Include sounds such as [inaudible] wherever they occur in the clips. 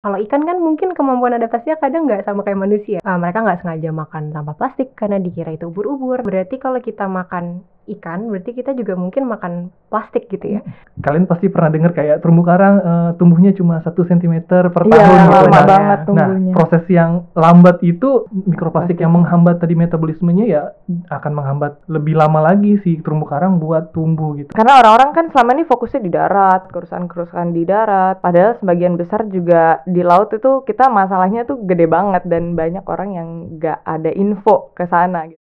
Kalau ikan kan mungkin kemampuan adaptasinya kadang nggak sama kayak manusia. Uh, mereka nggak sengaja makan sampah plastik karena dikira itu ubur-ubur. Berarti kalau kita makan ikan, berarti kita juga mungkin makan plastik gitu ya. Kalian pasti pernah dengar kayak terumbu karang uh, tumbuhnya cuma satu cm per Iya, tahun gitu. lama Nah, banget Nah, tumbuhnya. proses yang lambat itu mikroplastik Plastik. yang menghambat tadi metabolismenya ya akan menghambat lebih lama lagi si terumbu karang buat tumbuh gitu. Karena orang-orang kan selama ini fokusnya di darat, kerusakan-kerusakan di darat. Padahal sebagian besar juga di laut itu kita masalahnya tuh gede banget dan banyak orang yang nggak ada info ke sana. gitu.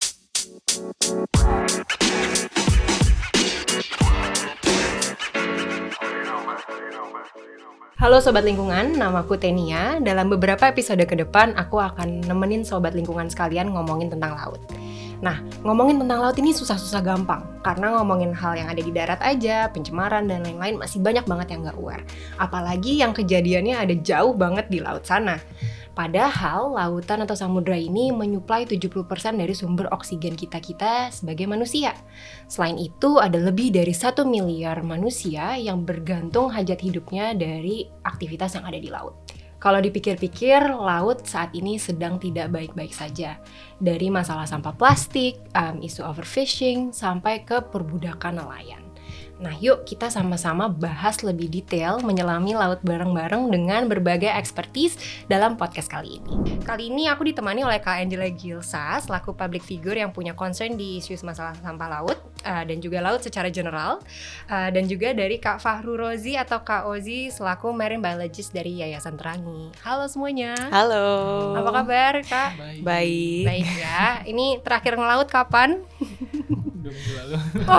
Halo Sobat Lingkungan, namaku Tenia. Dalam beberapa episode ke depan, aku akan nemenin Sobat Lingkungan sekalian ngomongin tentang laut. Nah, ngomongin tentang laut ini susah-susah gampang. Karena ngomongin hal yang ada di darat aja, pencemaran dan lain-lain masih banyak banget yang nggak aware. Apalagi yang kejadiannya ada jauh banget di laut sana. Padahal lautan atau samudra ini menyuplai 70% dari sumber oksigen kita-kita sebagai manusia. Selain itu, ada lebih dari satu miliar manusia yang bergantung hajat hidupnya dari aktivitas yang ada di laut. Kalau dipikir-pikir, laut saat ini sedang tidak baik-baik saja. Dari masalah sampah plastik, um, isu overfishing, sampai ke perbudakan nelayan. Nah, yuk kita sama-sama bahas lebih detail menyelami laut bareng-bareng dengan berbagai expertise dalam podcast kali ini. Kali ini aku ditemani oleh Kak Angela Gilsa, selaku public figure yang punya concern di isu masalah sampah laut uh, dan juga laut secara general, Uh, dan juga dari Kak Fahru Rozi atau Kak Ozi selaku marine biologist dari Yayasan Terangi. Halo semuanya. Halo. Apa kabar, Kak? Baik. Baik ya. Ini terakhir ngelaut kapan? Dua minggu lalu.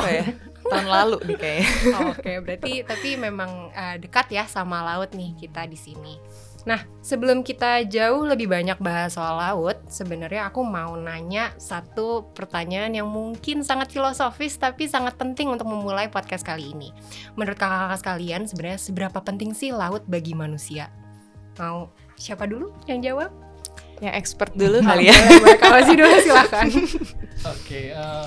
Ya? Tahun lalu nih kayaknya. [laughs] Oh, Oke, berarti tapi memang uh, dekat ya sama laut nih kita di sini. Nah, sebelum kita jauh lebih banyak bahas soal laut, sebenarnya aku mau nanya satu pertanyaan yang mungkin sangat filosofis tapi sangat penting untuk memulai podcast kali ini. Menurut kakak-kakak sekalian, sebenarnya seberapa penting sih laut bagi manusia? Mau siapa dulu yang jawab? Yang expert dulu kali ya. Boleh, boleh. Kak Ozi dulu [laughs] silakan. Oke, eh,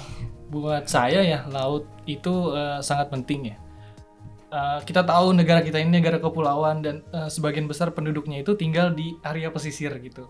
buat saya ya laut itu eh, sangat penting ya. Eh, kita tahu negara kita ini negara kepulauan dan eh, sebagian besar penduduknya itu tinggal di area pesisir gitu.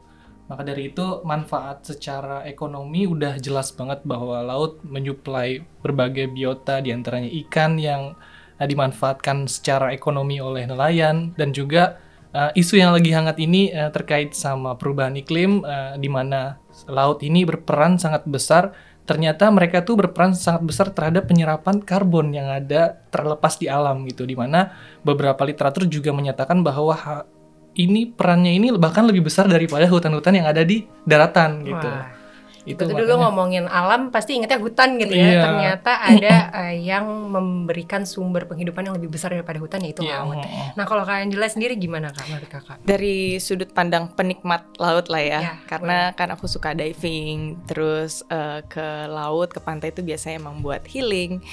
Maka dari itu manfaat secara ekonomi udah jelas banget bahwa laut menyuplai berbagai biota di antaranya ikan yang eh, dimanfaatkan secara ekonomi oleh nelayan dan juga eh, isu yang lagi hangat ini eh, terkait sama perubahan iklim eh, di mana laut ini berperan sangat besar ternyata mereka tuh berperan sangat besar terhadap penyerapan karbon yang ada terlepas di alam gitu di mana beberapa literatur juga menyatakan bahwa ini perannya ini bahkan lebih besar daripada hutan-hutan yang ada di daratan gitu. Wah, itu Itu dulu ngomongin alam pasti ingetnya hutan gitu ya. Iya. Ternyata [laughs] ada eh, yang memberikan sumber penghidupan yang lebih besar daripada hutan yaitu Iya, laut. Nah kalau kalian jelas sendiri gimana kak menurut kakak? Dari sudut pandang penikmat laut lah ya, Ya, karena kan aku suka diving, terus eh, ke laut, ke pantai itu biasanya emang buat healing.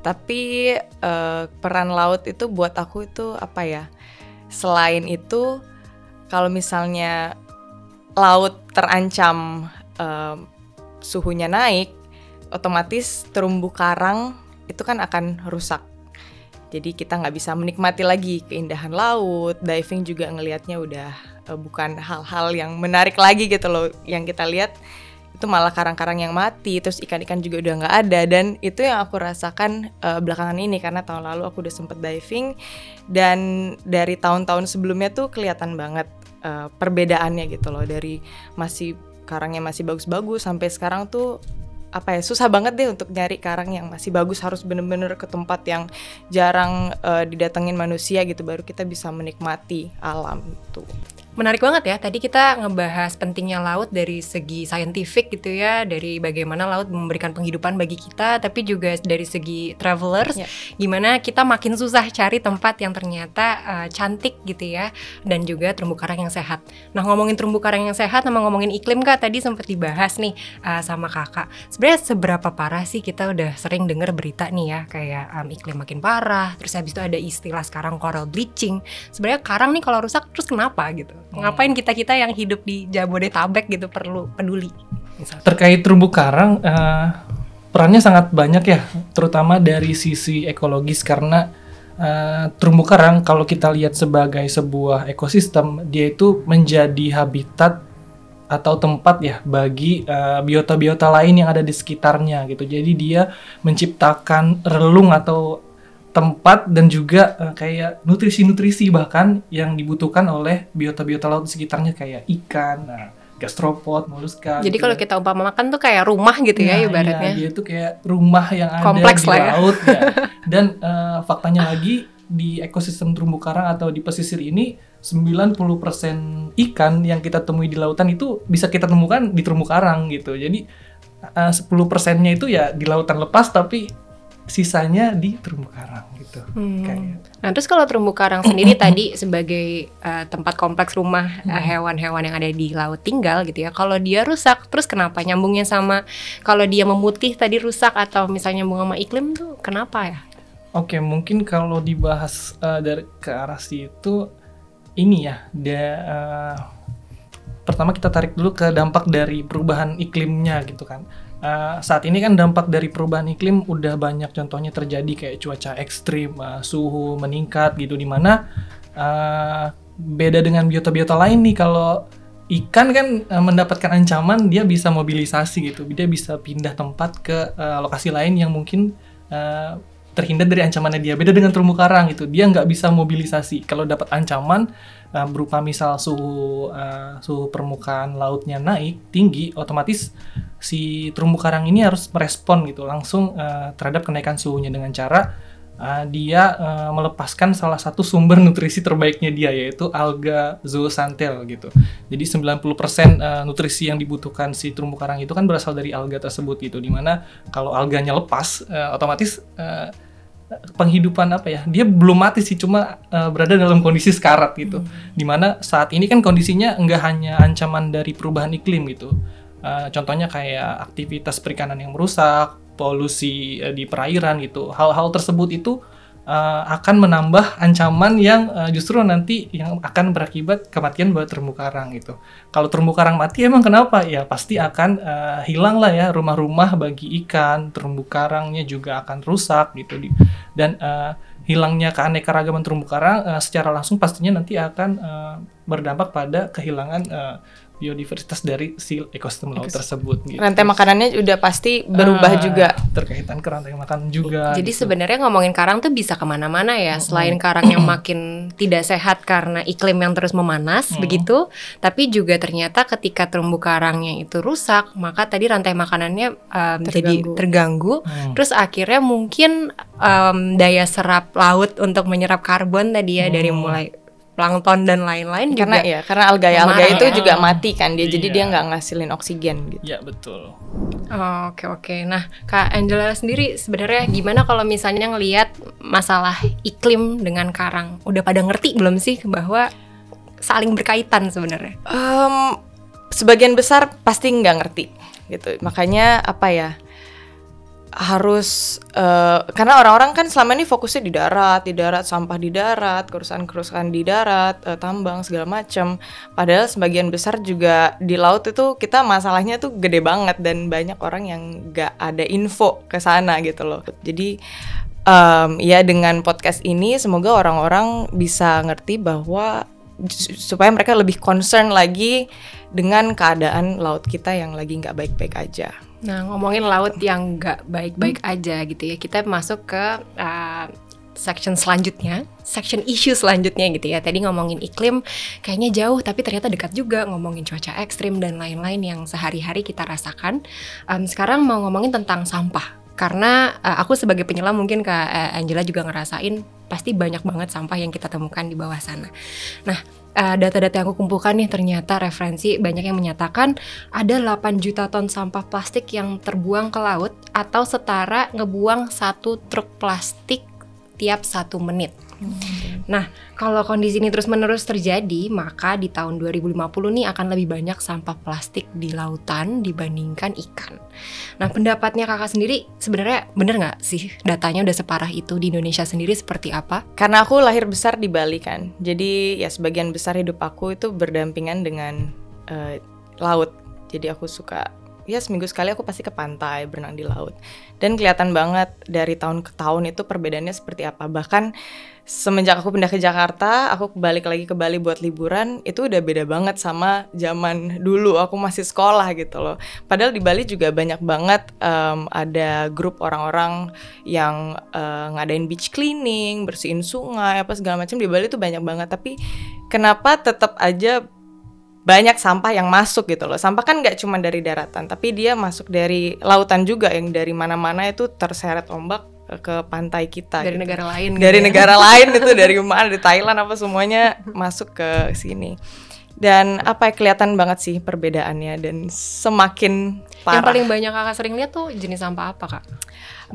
Tapi eh, peran laut itu buat aku itu apa ya? Selain itu, kalau misalnya laut terancam eh, suhunya naik, otomatis terumbu karang itu kan akan rusak. Jadi kita nggak bisa menikmati lagi keindahan laut, diving juga ngelihatnya udah eh, bukan hal-hal yang menarik lagi gitu loh. Yang kita lihat itu malah karang-karang yang mati, terus ikan-ikan juga udah nggak ada. Dan itu yang aku rasakan eh, belakangan ini karena tahun lalu aku udah sempet diving dan dari tahun-tahun sebelumnya tuh kelihatan banget eh, perbedaannya gitu loh dari masih karangnya masih bagus-bagus sampai sekarang tuh apa ya susah banget deh untuk nyari karang yang masih bagus harus bener-bener ke tempat yang jarang eh, didatengin manusia gitu baru kita bisa menikmati alam itu. Menarik banget ya. Tadi kita ngebahas pentingnya laut dari segi saintifik gitu ya, dari bagaimana laut memberikan penghidupan bagi kita, tapi juga dari segi travelers, Ya. gimana kita makin susah cari tempat yang ternyata uh, cantik gitu ya, dan juga terumbu karang yang sehat. Nah ngomongin terumbu karang yang sehat, sama ngomongin iklim kak, tadi sempat dibahas nih uh, sama kakak. Sebenarnya seberapa parah sih kita udah sering dengar berita nih ya, kayak um, iklim makin parah, terus habis itu ada istilah sekarang coral bleaching. Sebenarnya karang nih kalau rusak terus kenapa gitu? Ngapain kita kita yang hidup di Jabodetabek gitu perlu peduli? Terkait terumbu karang eh, perannya sangat banyak ya terutama dari sisi ekologis karena uh, terumbu karang kalau kita lihat sebagai sebuah ekosistem, dia itu menjadi habitat atau tempat ya bagi uh, biota-biota lain yang ada di sekitarnya gitu. Jadi dia menciptakan relung atau tempat dan juga uh, kayak nutrisi-nutrisi bahkan yang dibutuhkan oleh biota-biota laut di sekitarnya kayak ikan, nah, gastropod, moluska. Jadi gitu kalau ya. kita umpamakan tuh kayak rumah gitu ya Nah, ibaratnya. iya, dia itu kayak rumah yang ada Kompleks di lah ya. laut ya. [laughs] Dan eh, faktanya lagi di ekosistem terumbu karang atau di pesisir ini 90% ikan yang kita temui di lautan itu bisa kita temukan di terumbu karang gitu. Jadi eh, 10 persennya itu ya di lautan lepas tapi sisanya di terumbu karang gitu. Hmm. Kayak Nah, terus kalau terumbu karang sendiri [coughs] tadi sebagai uh, tempat kompleks rumah uh, Hmm. hewan-hewan yang ada di laut tinggal gitu ya. Kalau dia rusak, terus kenapa nyambungnya sama kalau dia memutih tadi rusak atau misalnya nyambung sama iklim tuh kenapa ya? Oke, mungkin kalau dibahas uh, dari ke arah situ ini ya, dia uh, pertama kita tarik dulu ke dampak dari perubahan iklimnya gitu kan. Uh, saat ini kan dampak dari perubahan iklim udah banyak contohnya terjadi kayak cuaca ekstrim, uh, suhu meningkat gitu di mana uh, beda dengan biota-biota lain nih kalau ikan kan uh, mendapatkan ancaman dia bisa mobilisasi gitu, dia bisa pindah tempat ke uh, lokasi lain yang mungkin uh, terhindar dari ancamannya dia. Beda dengan terumbu karang gitu, dia nggak bisa mobilisasi. Kalau dapat ancaman uh, berupa misal suhu uh, suhu permukaan lautnya naik tinggi, otomatis si terumbu karang ini harus merespon gitu langsung uh, terhadap kenaikan suhunya dengan cara uh, dia uh, melepaskan salah satu sumber nutrisi terbaiknya dia yaitu alga zooxanthelle gitu. Jadi 90% uh, nutrisi yang dibutuhkan si terumbu karang itu kan berasal dari alga tersebut gitu. Di mana kalau alganya lepas uh, otomatis uh, penghidupan apa ya? Dia belum mati sih cuma uh, berada dalam kondisi sekarat gitu. Di mana saat ini kan kondisinya enggak hanya ancaman dari perubahan iklim gitu. Uh, contohnya kayak aktivitas perikanan yang merusak, polusi uh, di perairan gitu. Hal-hal tersebut itu uh, akan menambah ancaman yang uh, justru nanti yang akan berakibat kematian buat terumbu karang gitu. Kalau terumbu karang mati emang kenapa? Ya pasti akan uh, hilang lah ya rumah-rumah bagi ikan, terumbu karangnya juga akan rusak gitu. Dan uh, hilangnya keanekaragaman terumbu karang uh, secara langsung pastinya nanti akan uh, berdampak pada kehilangan uh, biodiversitas dari si ekosistem laut Ekosistem. tersebut. Gitu. Rantai makanannya udah pasti berubah Ah, juga. terkaitan ke rantai makan juga. Jadi gitu. sebenarnya ngomongin karang tuh bisa ke mana-mana ya. Mm-mm. Selain karang yang makin tidak sehat karena iklim yang terus memanas Mm. begitu, tapi juga ternyata ketika terumbu karangnya itu rusak, maka tadi rantai makanannya um, jadi Terganggu. terganggu. Hmm. Terus akhirnya mungkin um, daya serap laut untuk menyerap karbon tadi ya dari Hmm. mulai plankton dan lain-lain Karena juga. ya, karena alga-alga itu ya. juga mati kan dia, jadi Iya. dia nggak ngasilin oksigen gitu. Ya betul. Oh, Oke oke. Nah, Kak Angela sendiri sebenarnya gimana kalau misalnya ngelihat masalah iklim dengan karang? Udah pada ngerti belum sih bahwa saling berkaitan sebenarnya? Em, sebagian besar pasti nggak ngerti gitu. Makanya apa ya? Harus eh, karena orang-orang kan selama ini fokusnya di darat, di darat sampah di darat, kerusakan-kerusakan di darat, eh, tambang segala macam. Padahal sebagian besar juga di laut itu kita masalahnya tuh gede banget dan banyak orang yang nggak ada info ke sana gitu loh. Jadi em, ya dengan podcast ini semoga orang-orang bisa ngerti bahwa supaya mereka lebih concern lagi dengan keadaan laut kita yang lagi nggak baik-baik aja. Nah, ngomongin laut yang nggak baik-baik aja gitu ya. Kita masuk ke uh, section selanjutnya, section isu selanjutnya gitu ya. Tadi ngomongin iklim kayaknya jauh tapi ternyata dekat juga ngomongin cuaca ekstrim dan lain-lain yang sehari-hari kita rasakan. Em, sekarang mau ngomongin tentang sampah. Karena uh, aku sebagai penyelam mungkin Kak uh, Angela juga ngerasain pasti banyak banget sampah yang kita temukan di bawah sana. Nah, uh, data-data yang aku kumpulkan nih ternyata referensi banyak yang menyatakan ada 8 juta ton sampah plastik yang terbuang ke laut atau setara ngebuang satu truk plastik tiap satu menit. Nah, kalau kondisi ini terus-menerus terjadi, maka di tahun 2050 nih akan lebih banyak sampah plastik di lautan dibandingkan ikan. Nah, pendapatnya kakak sendiri sebenarnya bener nggak sih datanya udah separah itu di Indonesia sendiri seperti apa? Karena aku lahir besar di Bali kan, jadi ya sebagian besar hidup aku itu berdampingan dengan eh, laut. Jadi aku suka ya seminggu sekali aku pasti ke pantai berenang di laut dan kelihatan banget dari tahun ke tahun itu perbedaannya seperti apa bahkan semenjak aku pindah ke Jakarta aku balik lagi ke Bali buat liburan itu udah beda banget sama zaman dulu aku masih sekolah gitu loh padahal di Bali juga banyak banget um, ada grup orang-orang yang uh, ngadain beach cleaning bersihin sungai apa segala macam di Bali tuh banyak banget tapi kenapa tetap aja banyak sampah yang masuk gitu loh. Sampah kan nggak cuma dari daratan, tapi dia masuk dari lautan juga yang dari mana-mana itu terseret ombak ke pantai kita. Dari gitu. negara lain. Dari gitu ya. negara lain itu [laughs] dari mana? Dari Thailand apa semuanya masuk ke sini. Dan apa ya, kelihatan banget sih perbedaannya dan semakin parah. Yang paling banyak kakak sering lihat tuh jenis sampah apa kak?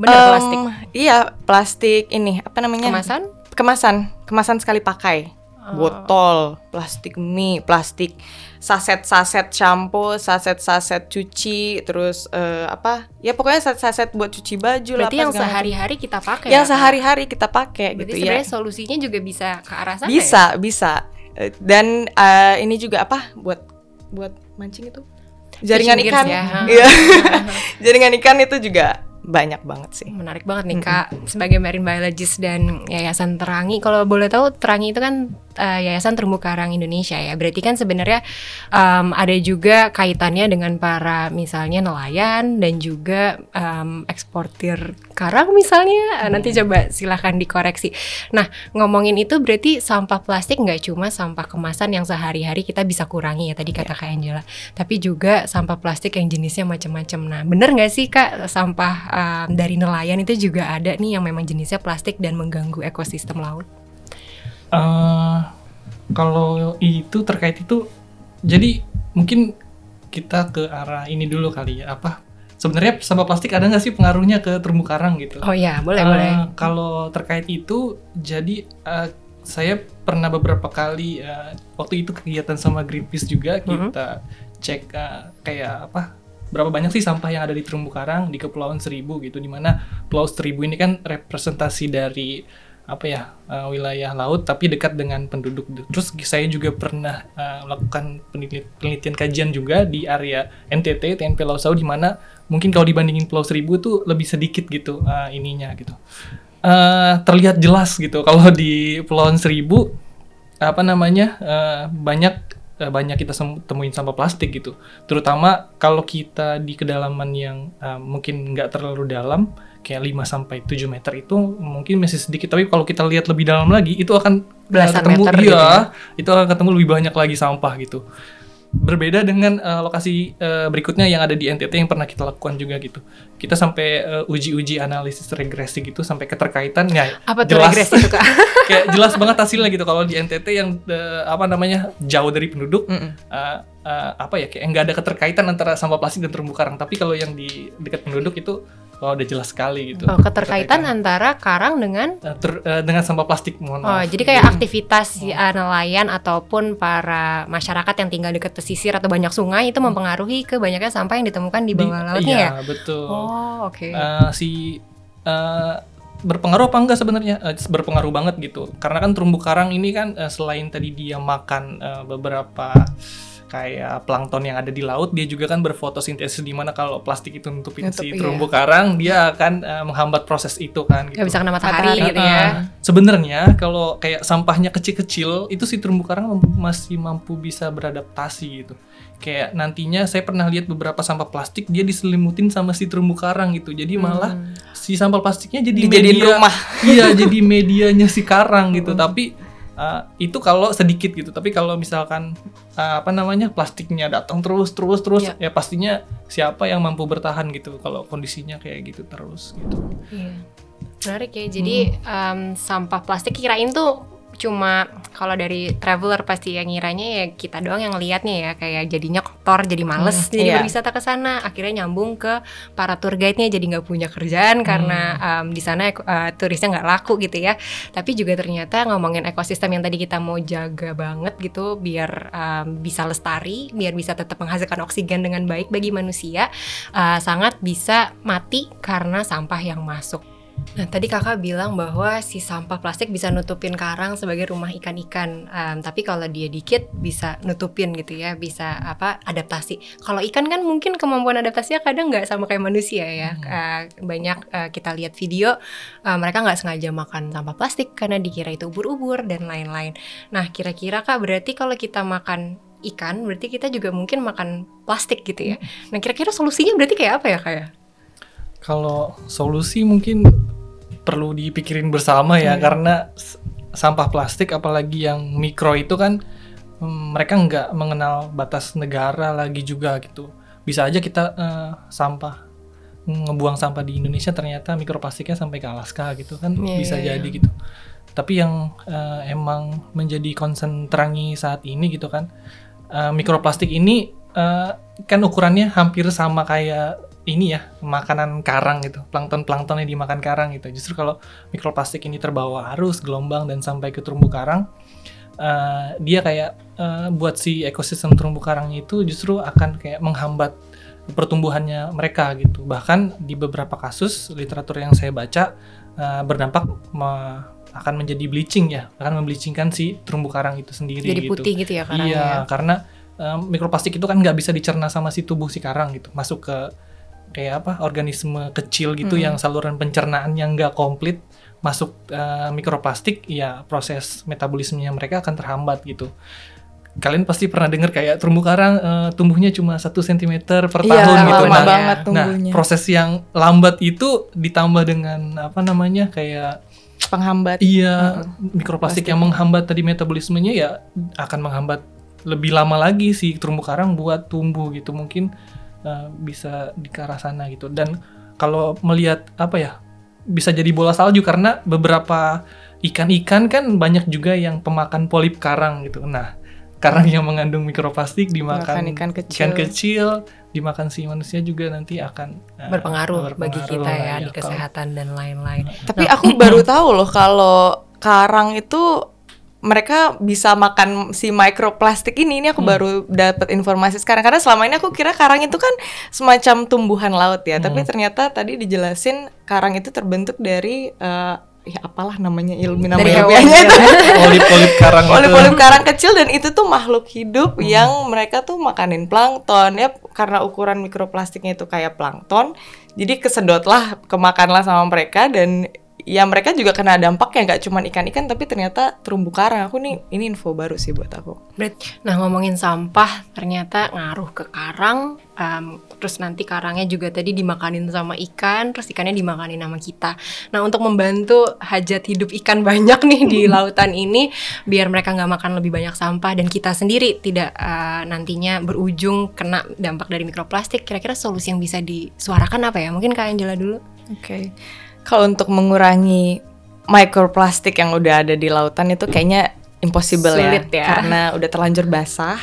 Bener Em, plastik. Iya, plastik ini apa namanya? Kemasan? Kemasan, kemasan sekali pakai. Oh. Botol, plastik mie, plastik saset-saset shampoo, saset-saset cuci, terus eh, apa? Ya pokoknya saset-saset buat cuci baju lah. Berarti apa yang sehari-hari kita pakai. yang ya, sehari-hari kita pakai Berarti gitu ya. sebenarnya solusinya juga bisa ke arah sana. ya? Bisa, bisa. Eh, Dan eh, ini juga apa? Buat buat mancing itu? Jaringan Fishing ikan. ya. Iya. [laughs] Jaringan ikan itu juga banyak banget sih. Menarik banget nih kak sebagai marine biologist dan Yayasan Terangi. Kalau boleh tahu Terangi itu kan eh, Yayasan Terumbu Karang Indonesia ya. Berarti kan sebenarnya em, ada juga kaitannya dengan para misalnya nelayan dan juga em, eksportir karang misalnya. Eh, Nanti coba silahkan dikoreksi. Nah ngomongin itu berarti sampah plastik nggak cuma sampah kemasan yang sehari-hari kita bisa kurangi ya tadi kata Kak Angela. Tapi juga sampah plastik yang jenisnya macam-macam. Nah bener nggak sih kak sampah em, dari nelayan itu juga ada nih yang memang jenisnya plastik dan mengganggu ekosistem laut? Eh, kalau itu terkait itu, jadi mungkin kita ke arah ini dulu kali ya. Apa? Sebenarnya sampah plastik ada nggak sih pengaruhnya ke terumbu karang gitu? Oh ya boleh Eh, boleh. Kalau terkait itu, jadi eh, saya pernah beberapa kali eh, waktu itu kegiatan sama Greenpeace juga Mhm. kita cek eh, kayak apa berapa banyak sih sampah yang ada di terumbu karang di Kepulauan Seribu gitu di mana Pulau Seribu ini kan representasi dari apa ya eh, wilayah laut tapi dekat dengan penduduk. Terus saya juga pernah eh, melakukan penelit- penelitian kajian juga di area NTT TNP Laut Sau di mana mungkin kalau dibandingin Pulau Seribu tuh lebih sedikit gitu eh, ininya gitu. Eh, terlihat jelas gitu kalau di Pulau Seribu apa namanya eh, banyak banyak kita temuin sampah plastik gitu. Terutama kalau kita di kedalaman yang eh, mungkin nggak terlalu dalam kayak 5 sampai 7 meter itu mungkin masih sedikit tapi kalau kita lihat lebih dalam lagi itu akan Belasan ketemu meter iya gitu ya. itu akan ketemu lebih banyak lagi sampah gitu berbeda dengan eh, lokasi eh, berikutnya yang ada di NTT yang pernah kita lakukan juga gitu kita sampai eh, uji-uji analisis regresi gitu sampai keterkaitan ya Apa tuh jelas regresi itu kak? [laughs] kayak jelas banget hasilnya gitu kalau di NTT yang eh, apa namanya jauh dari penduduk Mm-mm. eh, eh, apa ya kayak nggak ada keterkaitan antara sampah plastik dan terumbu karang tapi kalau yang di dekat penduduk itu oh, udah jelas sekali gitu. Oh, keterkaitan antara karang dengan? Eh, ter- eh, dengan sampah plastik mohon Oh, maaf. jadi kayak aktivitas si uh, nelayan ataupun para masyarakat yang tinggal dekat pesisir atau banyak sungai itu mempengaruhi ke banyaknya sampah yang ditemukan di bawah lautnya iya, ya? betul. Oh, oke. Eh, si eh, berpengaruh apa enggak sebenarnya? Eh, berpengaruh banget gitu. Karena kan terumbu karang ini kan eh, selain tadi dia makan eh, beberapa kayak plankton yang ada di laut dia juga kan berfotosintesis di mana kalau plastik itu nutupin Nutup, si iya. terumbu karang dia akan eh, menghambat proses itu kan gitu. Gak bisa kena matahari Matahari, gitu Nah, ya? Sebenarnya kalau kayak sampahnya kecil-kecil itu si terumbu karang masih mampu bisa beradaptasi gitu. Kayak nantinya saya pernah lihat beberapa sampah plastik dia diselimutin sama si terumbu karang gitu. Jadi malah Hmm. si sampah plastiknya jadi Dijadiin media rumah. Iya, [laughs] jadi medianya si karang gitu. Tapi uh, itu kalau sedikit gitu. Tapi kalau misalkan uh, apa namanya plastiknya datang terus terus terus Iya. ya pastinya siapa yang mampu bertahan gitu kalau kondisinya kayak gitu terus gitu. Iya. Menarik ya. Jadi em, sampah plastik kirain tuh cuma kalau dari traveler pasti yang ngiranya ya kita doang yang ngelihatnya ya kayak jadinya kotor jadi males Hmm, jadi iya. berwisata ke sana. Akhirnya nyambung ke para tour guide-nya jadi nggak punya kerjaan karena em, di sana eh, turisnya nggak laku gitu ya. Tapi juga ternyata ngomongin ekosistem yang tadi kita mau jaga banget gitu biar em, bisa lestari biar bisa tetap menghasilkan oksigen dengan baik bagi manusia eh, sangat bisa mati karena sampah yang masuk Nah, tadi kakak bilang bahwa si sampah plastik bisa nutupin karang sebagai rumah ikan-ikan. Um, tapi kalau dia dikit bisa nutupin gitu ya, bisa apa adaptasi. Kalau ikan kan mungkin kemampuan adaptasinya kadang nggak sama kayak manusia ya. Hmm. Uh, banyak uh, kita lihat video uh, mereka nggak sengaja makan sampah plastik karena dikira itu ubur-ubur dan lain-lain. Nah, kira-kira kak berarti kalau kita makan ikan, berarti kita juga mungkin makan plastik gitu ya. Nah, kira-kira solusinya berarti kayak apa ya kak ya? Kalau solusi mungkin perlu dipikirin bersama ya Hmm. karena sampah plastik apalagi yang mikro itu kan hmm, mereka nggak mengenal batas negara lagi juga gitu. Bisa aja kita eh, sampah ngebuang sampah di Indonesia ternyata mikroplastiknya sampai ke Alaska gitu kan Iya, bisa iya, jadi iya. gitu. Tapi yang eh, emang menjadi concern terangi saat ini gitu kan eh, mikroplastik ini eh, kan ukurannya hampir sama kayak ini ya makanan karang gitu plankton plankton yang dimakan karang gitu justru kalau mikroplastik ini terbawa arus gelombang dan sampai ke terumbu karang eh, dia kayak eh, buat si ekosistem terumbu karangnya itu justru akan kayak menghambat pertumbuhannya mereka gitu bahkan di beberapa kasus literatur yang saya baca eh, berdampak me- akan menjadi bleaching ya akan membleachingkan si terumbu karang itu sendiri Jadi gitu. putih gitu ya karangnya. Iya, karena um, mikroplastik itu kan nggak bisa dicerna sama si tubuh si karang gitu, masuk ke kayak apa organisme kecil gitu Hmm. yang saluran pencernaannya nggak komplit masuk uh, mikroplastik, ya proses metabolismenya mereka akan terhambat gitu. Kalian pasti pernah dengar kayak terumbu karang uh, tumbuhnya cuma satu cm per Iya, tahun gitu. Nah, banget nah, proses yang lambat itu ditambah dengan apa namanya kayak Penghambat. Iya, mikroplastik Plastik. yang menghambat tadi metabolismenya ya akan menghambat lebih lama lagi si terumbu karang buat tumbuh gitu. Mungkin uh, bisa di ke arah sana gitu. Dan kalau melihat apa ya, bisa jadi bola salju karena beberapa ikan-ikan kan banyak juga yang pemakan polip karang gitu. Nah, karang yang mengandung mikroplastik dimakan Makan ikan kecil. ikan kecil, dimakan si manusia juga nanti akan uh, berpengaruh, bagi berpengaruh kita lah ya, di Kalau- kesehatan dan lain-lain. Tapi aku baru tahu loh kalau karang itu mereka bisa makan si mikroplastik ini. Ini aku Hmm. baru dapat informasi sekarang karena selama ini aku kira karang itu kan semacam tumbuhan laut ya. Tapi Hmm. ternyata tadi dijelasin karang itu terbentuk dari eh, ya apalah namanya ilmu nama Dari hewan ilmiahnya ya itu. [laughs] polip-polip karang itu. Polip-polip karang kecil dan itu tuh makhluk hidup yang mereka tuh makanin plankton ya karena ukuran mikroplastiknya itu kayak plankton jadi kesedotlah kemakanlah sama mereka dan ya mereka juga kena dampaknya nggak cuma ikan-ikan tapi ternyata terumbu karang aku nih ini info baru sih buat aku. Nah ngomongin sampah ternyata ngaruh ke karang, em, terus nanti karangnya juga tadi dimakanin sama ikan, terus ikannya dimakanin sama kita. Nah untuk membantu hajat hidup ikan [laughs] banyak nih di [laughs] lautan ini, biar mereka nggak makan lebih banyak sampah dan kita sendiri tidak eh, nantinya berujung kena dampak dari mikroplastik. Kira-kira solusi yang bisa disuarakan apa ya? Mungkin Kak Angela dulu. oke kalau untuk mengurangi mikroplastik yang udah ada di lautan itu kayaknya impossible Sulit ya. karena udah terlanjur basah.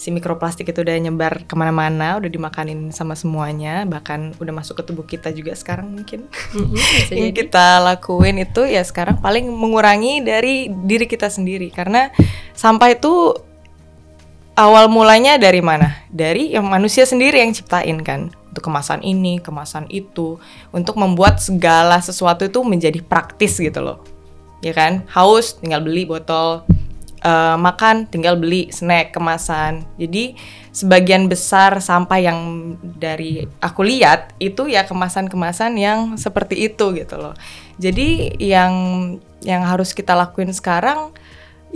Si mikroplastik itu udah nyebar ke mana-mana udah dimakanin sama semuanya. Bahkan udah masuk ke tubuh kita juga sekarang mungkin. Bisa [laughs] yang jadi. kita lakuin itu ya sekarang paling mengurangi dari diri kita sendiri. Karena sampah itu awal mulanya dari mana? Dari yang manusia sendiri yang ciptain kan. Untuk kemasan ini, kemasan itu, untuk membuat segala sesuatu itu menjadi praktis gitu loh. Ya kan? Haus tinggal beli botol, Eh, makan tinggal beli snack kemasan. Jadi sebagian besar sampah yang dari aku lihat itu ya kemasan-kemasan yang seperti itu gitu loh. Jadi yang yang harus kita lakuin sekarang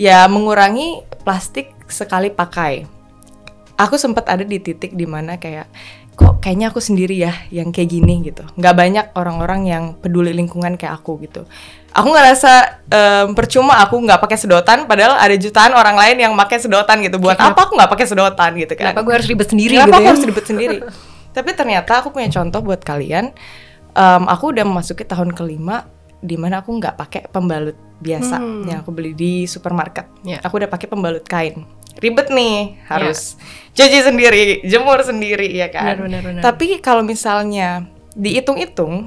ya mengurangi plastik sekali pakai. Aku sempat ada di titik di mana kayak kok kayaknya aku sendiri ya yang kayak gini gitu. Nggak banyak orang-orang yang peduli lingkungan kayak aku gitu. Aku ngerasa em, percuma aku nggak pakai sedotan, padahal ada jutaan orang lain yang pakai sedotan gitu. Buat Kenapa- apa aku nggak pakai sedotan gitu kan? Kenapa gue harus ribet sendiri Kenapa gitu aku ya? harus ribet sendiri? Tapi ternyata aku punya contoh buat kalian. Em, aku udah memasuki tahun kelima di mana aku nggak pakai pembalut biasa Hmm. yang aku beli di supermarket. Ya. Aku udah pakai pembalut kain. Ribet nih, harus cuci sendiri, jemur sendiri ya kan. Benar, benar, benar. Tapi kalau misalnya dihitung-hitung,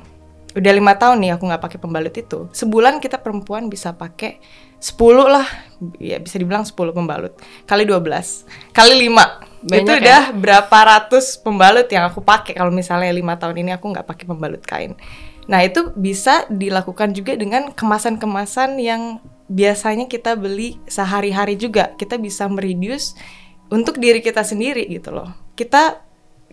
udah lima tahun nih aku nggak pakai pembalut itu. Sebulan kita perempuan bisa pakai 10 lah, ya bisa dibilang 10 pembalut. Kali 12, kali 5. Banyak itu ya? udah berapa ratus pembalut yang aku pakai kalau misalnya lima tahun ini aku nggak pakai pembalut kain. Nah, itu bisa dilakukan juga dengan kemasan-kemasan yang biasanya kita beli sehari-hari juga. Kita bisa mereduce untuk diri kita sendiri gitu loh. Kita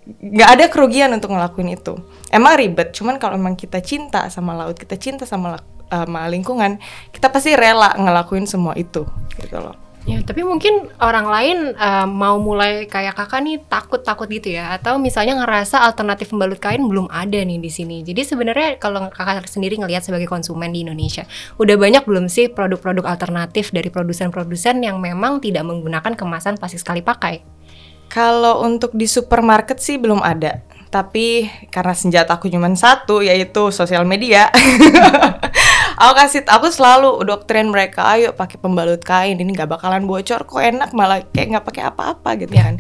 nggak ada kerugian untuk ngelakuin itu. Emang ribet, cuman kalau emang kita cinta sama laut, kita cinta sama, sama lingkungan, kita pasti rela ngelakuin semua itu gitu loh. Ya, tapi mungkin orang lain uh, mau mulai kayak kakak nih takut-takut gitu ya, atau misalnya ngerasa alternatif pembalut kain belum ada nih di sini. Jadi sebenarnya kalau kakak sendiri ngelihat sebagai konsumen di Indonesia, udah banyak belum sih produk-produk alternatif dari produsen-produsen yang memang tidak menggunakan kemasan plastik sekali pakai? Kalau untuk di supermarket sih belum ada. Tapi karena senjata aku cuma satu yaitu sosial media. [laughs] aku kasih aku selalu doktrin mereka ayo pakai pembalut kain ini nggak bakalan bocor kok enak malah kayak nggak pakai apa-apa gitu yeah. kan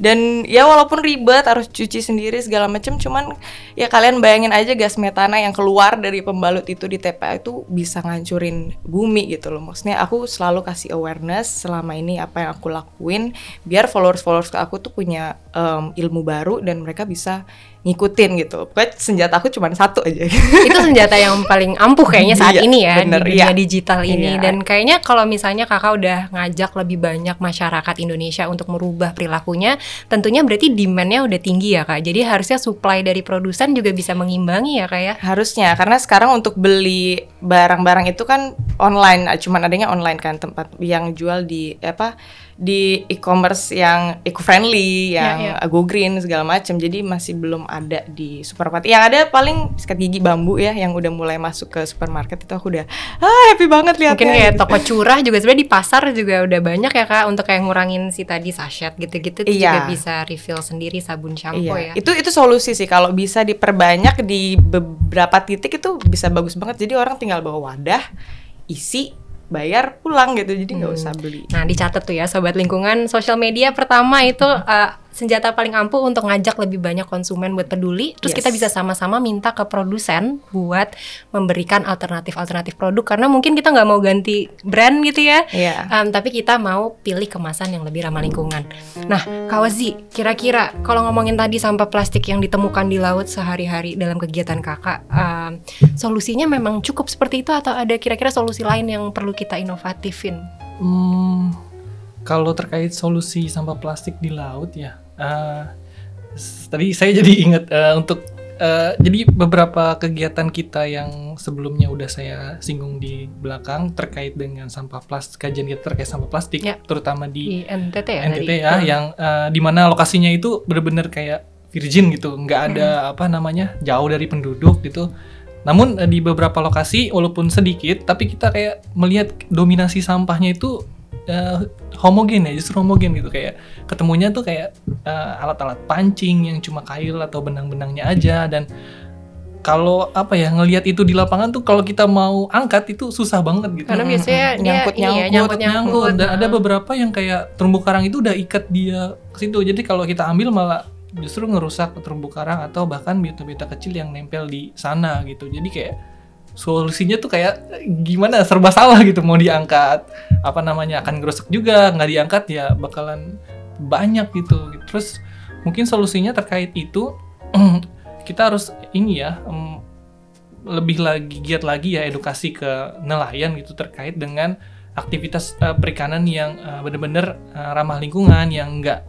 dan ya walaupun ribet harus cuci sendiri segala macam cuman ya kalian bayangin aja gas metana yang keluar dari pembalut itu di TPA itu bisa ngancurin bumi gitu loh maksudnya aku selalu kasih awareness selama ini apa yang aku lakuin biar followers followers ke aku tuh punya um, ilmu baru dan mereka bisa ngikutin gitu. Pokoknya senjata aku cuma satu aja. [laughs] Itu senjata yang paling ampuh kayaknya saat iya, ini ya bener, di dunia iya. digital ini. Iya. Dan kayaknya kalau misalnya kakak udah ngajak lebih banyak masyarakat Indonesia untuk merubah perilakunya, tentunya berarti demandnya udah tinggi ya kak. Jadi harusnya supply dari produsen juga bisa mengimbangi ya kak ya. Harusnya karena sekarang untuk beli barang-barang itu kan online, cuman adanya online kan tempat yang jual di apa di e-commerce yang eco-friendly, yang yeah, yeah. go green segala macam. Jadi masih belum ada di supermarket. Yang ada paling sikat gigi bambu ya yang udah mulai masuk ke supermarket itu aku udah ah happy banget lihatnya. Mungkin kayak toko curah juga sebenarnya di pasar juga udah banyak ya Kak untuk kayak ngurangin si tadi sachet gitu-gitu yeah. juga bisa refill sendiri sabun shampoo yeah. ya. Itu itu solusi sih kalau bisa diperbanyak di beberapa titik itu bisa bagus banget. Jadi orang tinggal bawa wadah isi bayar pulang gitu jadi nggak hmm. usah beli. Nah dicatat tuh ya sobat lingkungan sosial media pertama itu uh, senjata paling ampuh untuk ngajak lebih banyak konsumen buat peduli. Terus yes. kita bisa sama-sama minta ke produsen buat memberikan alternatif-alternatif produk karena mungkin kita nggak mau ganti brand gitu ya. Yeah. Iya. Um, tapi kita mau pilih kemasan yang lebih ramah lingkungan. Nah, Kawazi, kira-kira kalau ngomongin tadi sampah plastik yang ditemukan di laut sehari-hari dalam kegiatan kakak, um, solusinya memang cukup seperti itu atau ada kira-kira solusi lain yang perlu kita inovatifin? Hmm, kalau terkait solusi sampah plastik di laut ya, uh, tadi saya jadi ingat uh, untuk uh, jadi beberapa kegiatan kita yang sebelumnya udah saya singgung di belakang terkait dengan sampah plastik, kajian kita terkait sampah plastik, ya. terutama di, di NTT ya, NTT ya, hmm. yang uh, di mana lokasinya itu benar-benar kayak virgin gitu, nggak ada hmm. apa namanya jauh dari penduduk gitu. Namun di beberapa lokasi walaupun sedikit, tapi kita kayak melihat dominasi sampahnya itu uh, homogen ya justru homogen gitu kayak ketemunya tuh kayak uh, alat-alat pancing yang cuma kail atau benang-benangnya aja dan kalau apa ya ngelihat itu di lapangan tuh kalau kita mau angkat itu susah banget gitu. Karena biasanya hmm, nyangkut, dia nyangkut, ya, nyangkut, nyangkut, dan ada beberapa yang kayak terumbu karang itu udah ikat dia ke situ. Jadi kalau kita ambil malah justru ngerusak terumbu karang atau bahkan biota-biota kecil yang nempel di sana gitu. Jadi kayak solusinya tuh kayak gimana serba salah gitu. Mau diangkat apa namanya akan ngerusak juga. Nggak diangkat ya bakalan banyak gitu. Terus mungkin solusinya terkait itu [clears throat] kita harus ini ya lebih lagi giat lagi ya edukasi ke nelayan gitu terkait dengan aktivitas uh, perikanan yang uh, benar-benar uh, ramah lingkungan yang enggak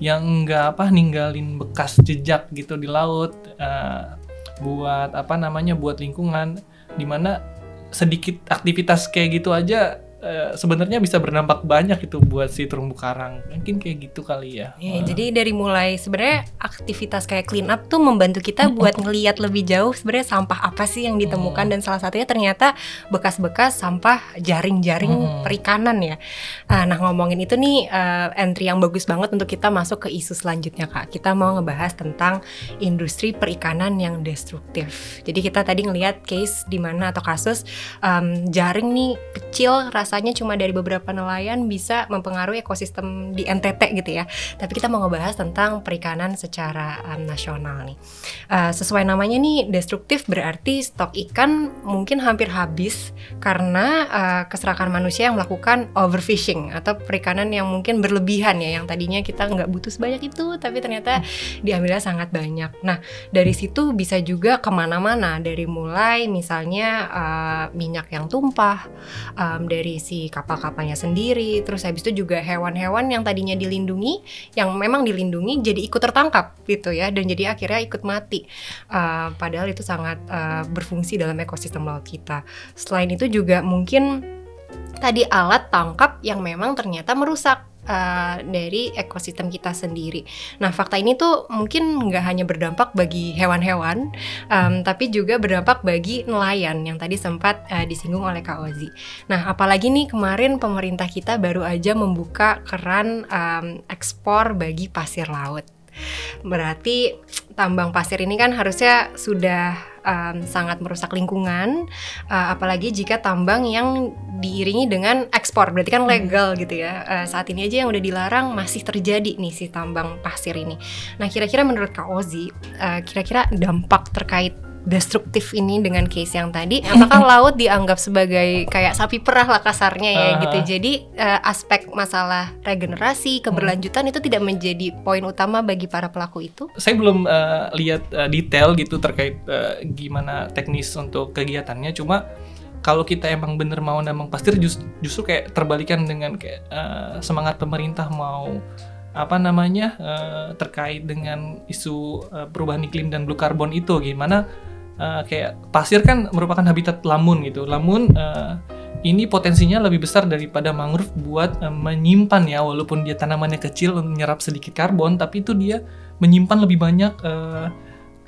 yang enggak apa ninggalin bekas jejak gitu di laut uh, buat apa namanya buat lingkungan di mana sedikit aktivitas kayak gitu aja uh, sebenarnya bisa berdampak banyak itu buat si terumbu karang. Mungkin kayak gitu kali ya. ya uh. Jadi dari mulai sebenarnya aktivitas kayak clean up tuh membantu kita buat ngelihat lebih jauh sebenarnya sampah apa sih yang ditemukan hmm. dan salah satunya ternyata bekas-bekas sampah jaring-jaring hmm. perikanan ya. Uh, nah ngomongin itu nih uh, entry yang bagus banget untuk kita masuk ke isu selanjutnya kak. Kita mau ngebahas tentang industri perikanan yang destruktif. Jadi kita tadi ngelihat case di mana atau kasus um, jaring nih kecil ras rasanya cuma dari beberapa nelayan bisa mempengaruhi ekosistem di NTT gitu ya. Tapi kita mau ngebahas tentang perikanan secara um, nasional nih. Uh, sesuai namanya nih destruktif berarti stok ikan mungkin hampir habis karena uh, keserakan manusia yang melakukan overfishing atau perikanan yang mungkin berlebihan ya yang tadinya kita nggak butuh sebanyak itu tapi ternyata diambilnya sangat banyak. Nah dari situ bisa juga ke mana-mana dari mulai misalnya uh, minyak yang tumpah um, dari si kapal-kapalnya sendiri. Terus habis itu juga hewan-hewan yang tadinya dilindungi yang memang dilindungi jadi ikut tertangkap gitu ya dan jadi akhirnya ikut mati. Uh, padahal itu sangat uh, berfungsi dalam ekosistem laut kita. Selain itu juga mungkin tadi alat tangkap yang memang ternyata merusak uh, dari ekosistem kita sendiri. Nah, fakta ini tuh mungkin nggak hanya berdampak bagi hewan-hewan, um, tapi juga berdampak bagi nelayan yang tadi sempat uh, disinggung oleh Kak Ozi. Nah, apalagi nih kemarin pemerintah kita baru aja membuka keran um, ekspor bagi pasir laut. Berarti tambang pasir ini kan harusnya sudah um, sangat merusak lingkungan, uh, apalagi jika tambang yang diiringi dengan ekspor, berarti kan hmm. legal hmm. gitu ya. Uh, saat ini aja yang udah dilarang masih terjadi nih si tambang pasir ini. Nah, kira-kira menurut Kak Ozi, uh, kira-kira dampak terkait destruktif ini dengan case yang tadi [laughs] apakah laut dianggap sebagai kayak sapi perah lah kasarnya ya uh. gitu jadi uh, aspek masalah regenerasi keberlanjutan hmm. itu tidak menjadi poin utama bagi para pelaku itu saya belum uh, lihat uh, detail gitu terkait uh, gimana teknis untuk kegiatannya cuma kalau kita emang bener mau nambang pasir just, justru kayak terbalikan dengan kayak uh, semangat pemerintah mau apa namanya uh, terkait dengan isu uh, perubahan iklim dan blue carbon itu gimana uh, kayak pasir kan merupakan habitat lamun gitu. Lamun uh, ini potensinya lebih besar daripada mangrove buat uh, menyimpan ya walaupun dia tanamannya kecil menyerap sedikit karbon tapi itu dia menyimpan lebih banyak uh,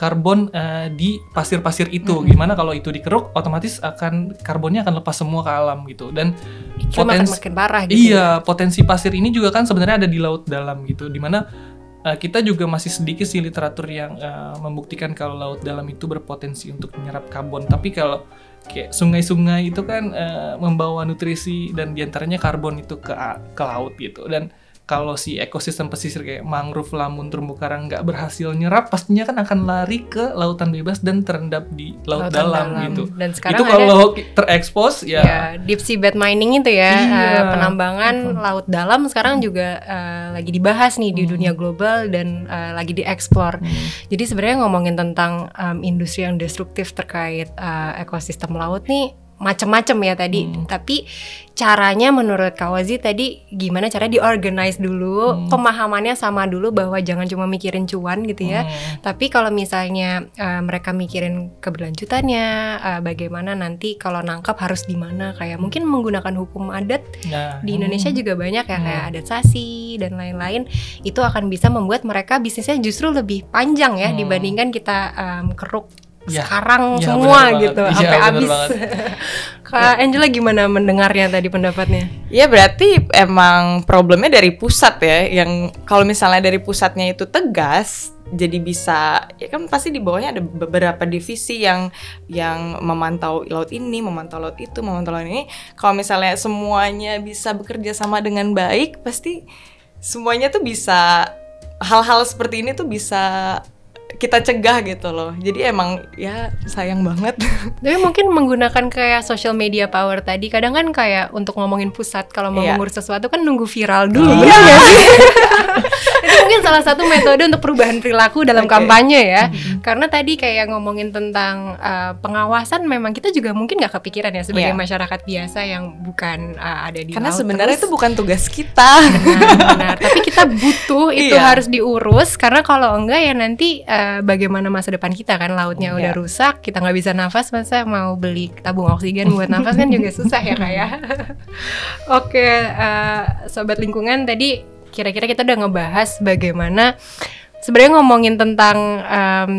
karbon uh, di pasir-pasir itu. Mm -hmm. Gimana kalau itu dikeruk, otomatis akan karbonnya akan lepas semua ke alam gitu. Dan potensi makin parah gitu. Iya, ya. potensi pasir ini juga kan sebenarnya ada di laut dalam gitu. Di mana uh, kita juga masih sedikit sih literatur yang uh, membuktikan kalau laut dalam itu berpotensi untuk menyerap karbon. Tapi kalau kayak sungai-sungai itu kan uh, membawa nutrisi dan di antaranya karbon itu ke ke laut gitu. Dan kalau si ekosistem pesisir kayak mangrove, lamun, terumbu karang nggak berhasil nyerap, pastinya kan akan lari ke lautan bebas dan terendap di laut lautan dalam, dalam gitu. Dan sekarang itu kalau terekspos ya, ya deep sea bed mining itu ya, iya, uh, penambangan laut dalam sekarang juga uh, lagi dibahas nih hmm. di dunia global dan uh, lagi dieksplor. Hmm. Jadi sebenarnya ngomongin tentang um, industri yang destruktif terkait uh, ekosistem laut nih macem-macem ya tadi. Hmm. Tapi caranya menurut Kawazi tadi gimana cara diorganize dulu, hmm. pemahamannya sama dulu bahwa jangan cuma mikirin cuan gitu ya. Hmm. Tapi kalau misalnya uh, mereka mikirin keberlanjutannya, uh, bagaimana nanti kalau nangkap harus di mana kayak mungkin menggunakan hukum adat nah. di Indonesia hmm. juga banyak ya hmm. kayak adat sasi dan lain-lain. Itu akan bisa membuat mereka bisnisnya justru lebih panjang ya hmm. dibandingkan kita um, keruk [laughs] ya, sekarang ya, semua gitu ya, sampai habis. Kak Angela gimana mendengarnya tadi pendapatnya? Ya berarti emang problemnya dari pusat ya, yang kalau misalnya dari pusatnya itu tegas, jadi bisa ya kan pasti di bawahnya ada beberapa divisi yang yang memantau laut ini, memantau laut itu, memantau laut ini. Kalau misalnya semuanya bisa bekerja sama dengan baik, pasti semuanya tuh bisa hal-hal seperti ini tuh bisa kita cegah gitu loh. Jadi emang ya sayang banget. [laughs] Tapi mungkin menggunakan kayak social media power tadi kadang kan kayak untuk ngomongin pusat kalau mau yeah. mengurus sesuatu kan nunggu viral dulu. Oh, iya [laughs] sih? Itu mungkin salah satu metode untuk perubahan perilaku dalam okay. kampanye ya. Mm-hmm. Karena tadi kayak ngomongin tentang uh, pengawasan memang kita juga mungkin nggak kepikiran ya sebagai yeah. masyarakat biasa yang bukan uh, ada di Karena sebenarnya itu bukan tugas kita. Benar, benar. Tapi kita butuh [laughs] itu yeah. harus diurus karena kalau enggak ya nanti uh, bagaimana masa depan kita kan lautnya oh, udah rusak kita nggak bisa nafas masa mau beli tabung oksigen buat nafas kan juga susah ya kayak ya. [laughs] oke uh, sobat lingkungan tadi kira-kira kita udah ngebahas bagaimana sebenarnya ngomongin tentang um,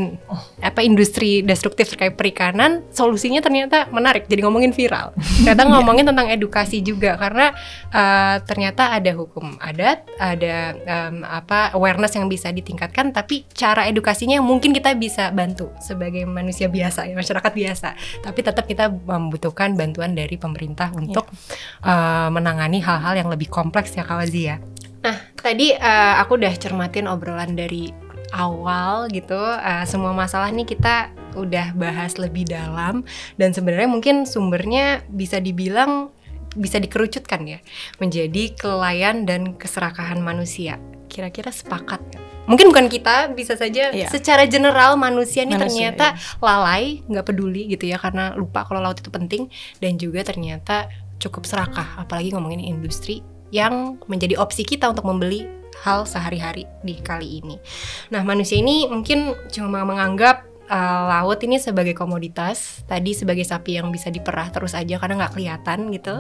apa industri destruktif terkait perikanan, solusinya ternyata menarik. Jadi ngomongin viral. Ternyata [laughs] ngomongin tentang edukasi juga karena uh, ternyata ada hukum adat, ada um, apa awareness yang bisa ditingkatkan, tapi cara edukasinya mungkin kita bisa bantu sebagai manusia biasa, ya masyarakat biasa. Tapi tetap kita membutuhkan bantuan dari pemerintah untuk yeah. uh, menangani hal-hal yang lebih kompleks ya Kawazi ya. Nah, tadi uh, aku udah cermatin obrolan dari awal gitu. Uh, semua masalah nih kita udah bahas lebih dalam dan sebenarnya mungkin sumbernya bisa dibilang bisa dikerucutkan ya menjadi kelainan dan keserakahan manusia. Kira-kira sepakat gak? Mungkin bukan kita, bisa saja yeah. secara general manusia nih ternyata iya. lalai, nggak peduli gitu ya karena lupa kalau laut itu penting dan juga ternyata cukup serakah apalagi ngomongin industri yang menjadi opsi kita untuk membeli hal sehari-hari di kali ini. Nah, manusia ini mungkin cuma menganggap uh, laut ini sebagai komoditas, tadi sebagai sapi yang bisa diperah terus aja karena nggak kelihatan gitu,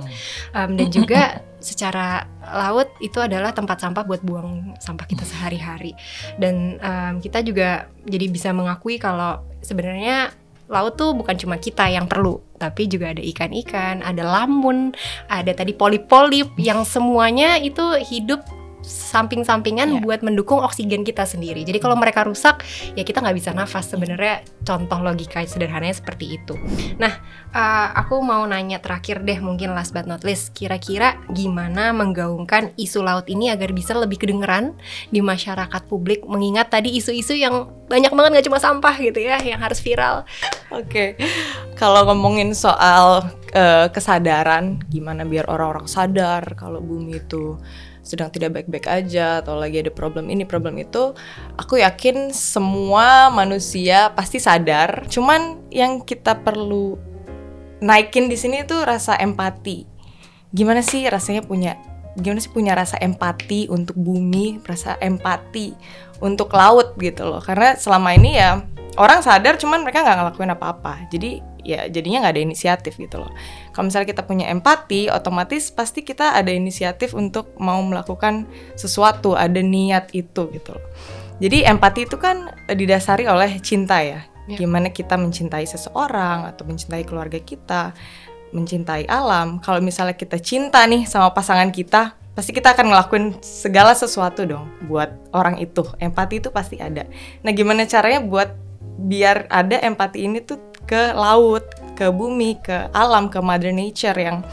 um, dan juga [laughs] secara laut itu adalah tempat sampah buat buang sampah kita sehari-hari, dan um, kita juga jadi bisa mengakui kalau sebenarnya laut tuh bukan cuma kita yang perlu, tapi juga ada ikan-ikan, ada lamun, ada tadi polip-polip yang semuanya itu hidup samping-sampingan yeah. buat mendukung oksigen kita sendiri. Jadi kalau mereka rusak, ya kita nggak bisa nafas. Sebenarnya contoh logika sederhananya seperti itu. Nah, uh, aku mau nanya terakhir deh, mungkin last but not least, kira-kira gimana menggaungkan isu laut ini agar bisa lebih kedengeran di masyarakat publik, mengingat tadi isu-isu yang banyak banget nggak cuma sampah gitu ya, yang harus viral. Oke, okay. kalau ngomongin soal uh, kesadaran, gimana biar orang-orang sadar kalau bumi itu sedang tidak baik-baik aja atau lagi ada problem ini problem itu aku yakin semua manusia pasti sadar. Cuman yang kita perlu naikin di sini tuh rasa empati. Gimana sih rasanya punya gimana sih punya rasa empati untuk bumi rasa empati untuk laut gitu loh. Karena selama ini ya orang sadar cuman mereka nggak ngelakuin apa-apa. Jadi ya jadinya nggak ada inisiatif gitu loh. Kalau misalnya kita punya empati, otomatis pasti kita ada inisiatif untuk mau melakukan sesuatu, ada niat itu gitu loh. Jadi empati itu kan didasari oleh cinta ya. ya. Gimana kita mencintai seseorang atau mencintai keluarga kita, mencintai alam. Kalau misalnya kita cinta nih sama pasangan kita, pasti kita akan ngelakuin segala sesuatu dong buat orang itu. Empati itu pasti ada. Nah, gimana caranya buat biar ada empati ini tuh ke laut, ke bumi, ke alam, ke mother nature yang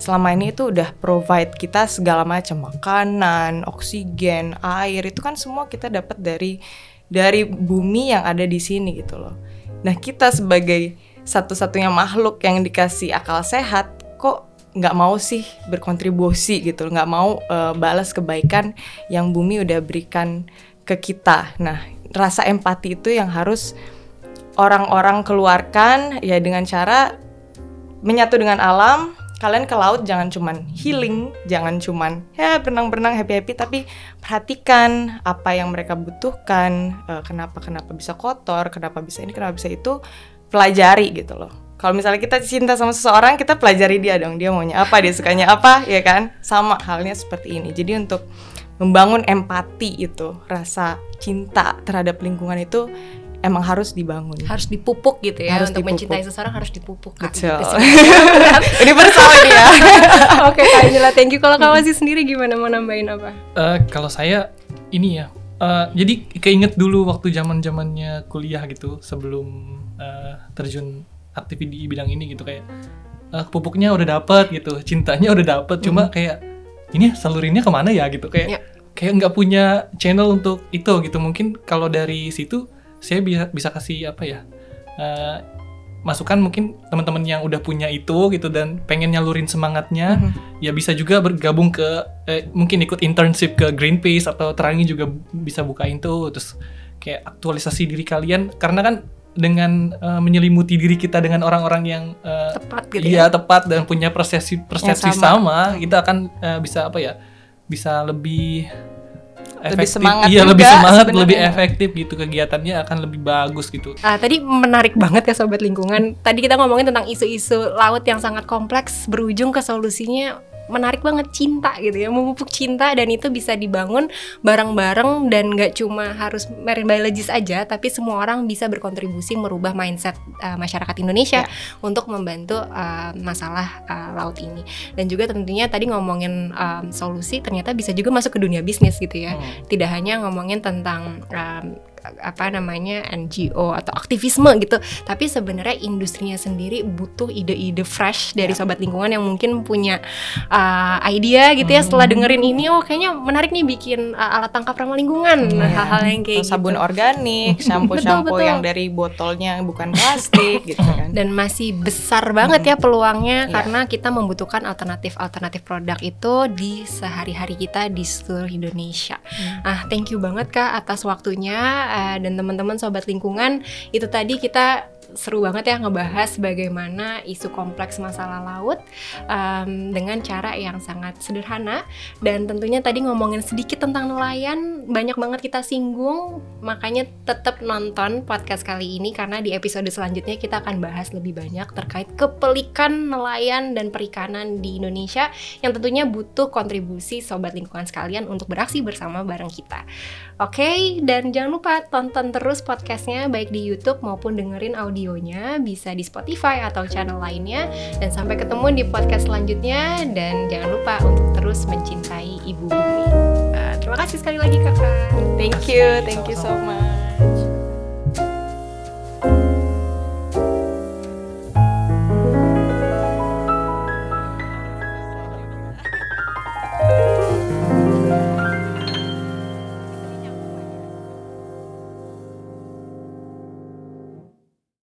selama ini itu udah provide kita segala macam makanan, oksigen, air itu kan semua kita dapat dari dari bumi yang ada di sini gitu loh. Nah kita sebagai satu-satunya makhluk yang dikasih akal sehat kok nggak mau sih berkontribusi gitu, nggak mau uh, balas kebaikan yang bumi udah berikan ke kita. Nah rasa empati itu yang harus orang-orang keluarkan ya dengan cara menyatu dengan alam kalian ke laut jangan cuman healing, jangan cuman ya berenang-berenang happy-happy, tapi perhatikan apa yang mereka butuhkan, uh, kenapa kenapa bisa kotor, kenapa bisa ini, kenapa bisa itu, pelajari gitu loh. Kalau misalnya kita cinta sama seseorang, kita pelajari dia dong, dia maunya apa, dia sukanya apa, ya kan? Sama halnya seperti ini. Jadi untuk membangun empati itu, rasa cinta terhadap lingkungan itu emang harus dibangun. Harus dipupuk gitu ya. Harus Untuk dipupuk. mencintai seseorang harus dipupuk. Betul. Gitu [laughs] ini ya. [laughs] Oke, Kak Angela, thank you. Kalau Kak Wazi sendiri gimana mau nambahin apa? Uh, kalau saya ini ya. Uh, jadi keinget dulu waktu zaman zamannya kuliah gitu sebelum uh, terjun aktif di bidang ini gitu kayak uh, pupuknya udah dapet gitu cintanya udah dapet mm. cuma kayak ini salurinnya ke mana ya gitu kayak yeah. kayak nggak punya channel untuk itu gitu mungkin kalau dari situ saya bisa bisa kasih apa ya uh, masukan mungkin teman-teman yang udah punya itu gitu dan pengen nyalurin semangatnya mm -hmm. ya bisa juga bergabung ke eh, mungkin ikut internship ke Greenpeace atau Terangi juga bisa bukain tuh terus kayak aktualisasi diri kalian karena kan dengan uh, menyelimuti diri kita dengan orang-orang yang uh, tepat gitu iya ya? tepat dan punya persepsi persepsi sama. sama kita akan uh, bisa apa ya bisa lebih efektif, lebih semangat iya lebih semangat sebenernya. lebih efektif gitu. Kegiatannya akan lebih bagus gitu. Ah tadi menarik banget ya sobat lingkungan. Tadi kita ngomongin tentang isu-isu laut yang sangat kompleks berujung ke solusinya menarik banget cinta gitu ya memupuk cinta dan itu bisa dibangun bareng-bareng dan nggak cuma harus marine biologist aja tapi semua orang bisa berkontribusi merubah mindset uh, masyarakat Indonesia yeah. untuk membantu uh, masalah uh, laut ini dan juga tentunya tadi ngomongin um, solusi ternyata bisa juga masuk ke dunia bisnis gitu ya hmm. tidak hanya ngomongin tentang um, apa namanya NGO atau aktivisme gitu tapi sebenarnya industrinya sendiri butuh ide-ide fresh dari ya. sobat lingkungan yang mungkin punya uh, idea gitu ya setelah hmm. dengerin ini oh kayaknya menarik nih bikin uh, alat tangkap ramah lingkungan hal iya. hal-hal yang kayak sabun gitu. organik [laughs] shampoo-shampoo yang dari botolnya bukan plastik [laughs] gitu kan dan masih besar banget ya peluangnya ya. karena kita membutuhkan alternatif-alternatif produk itu di sehari-hari kita di seluruh Indonesia. Hmm. Ah, thank you banget Kak atas waktunya dan teman-teman sobat lingkungan itu tadi kita seru banget ya ngebahas bagaimana isu kompleks masalah laut um, dengan cara yang sangat sederhana dan tentunya tadi ngomongin sedikit tentang nelayan banyak banget kita singgung makanya tetap nonton podcast kali ini karena di episode selanjutnya kita akan bahas lebih banyak terkait kepelikan nelayan dan perikanan di Indonesia yang tentunya butuh kontribusi sobat lingkungan sekalian untuk beraksi bersama bareng kita. Oke, okay, dan jangan lupa tonton terus podcastnya baik di YouTube maupun dengerin audionya bisa di Spotify atau channel lainnya. Dan sampai ketemu di podcast selanjutnya dan jangan lupa untuk terus mencintai ibu bumi. Uh, terima kasih sekali lagi kakak. Thank you, thank you so much.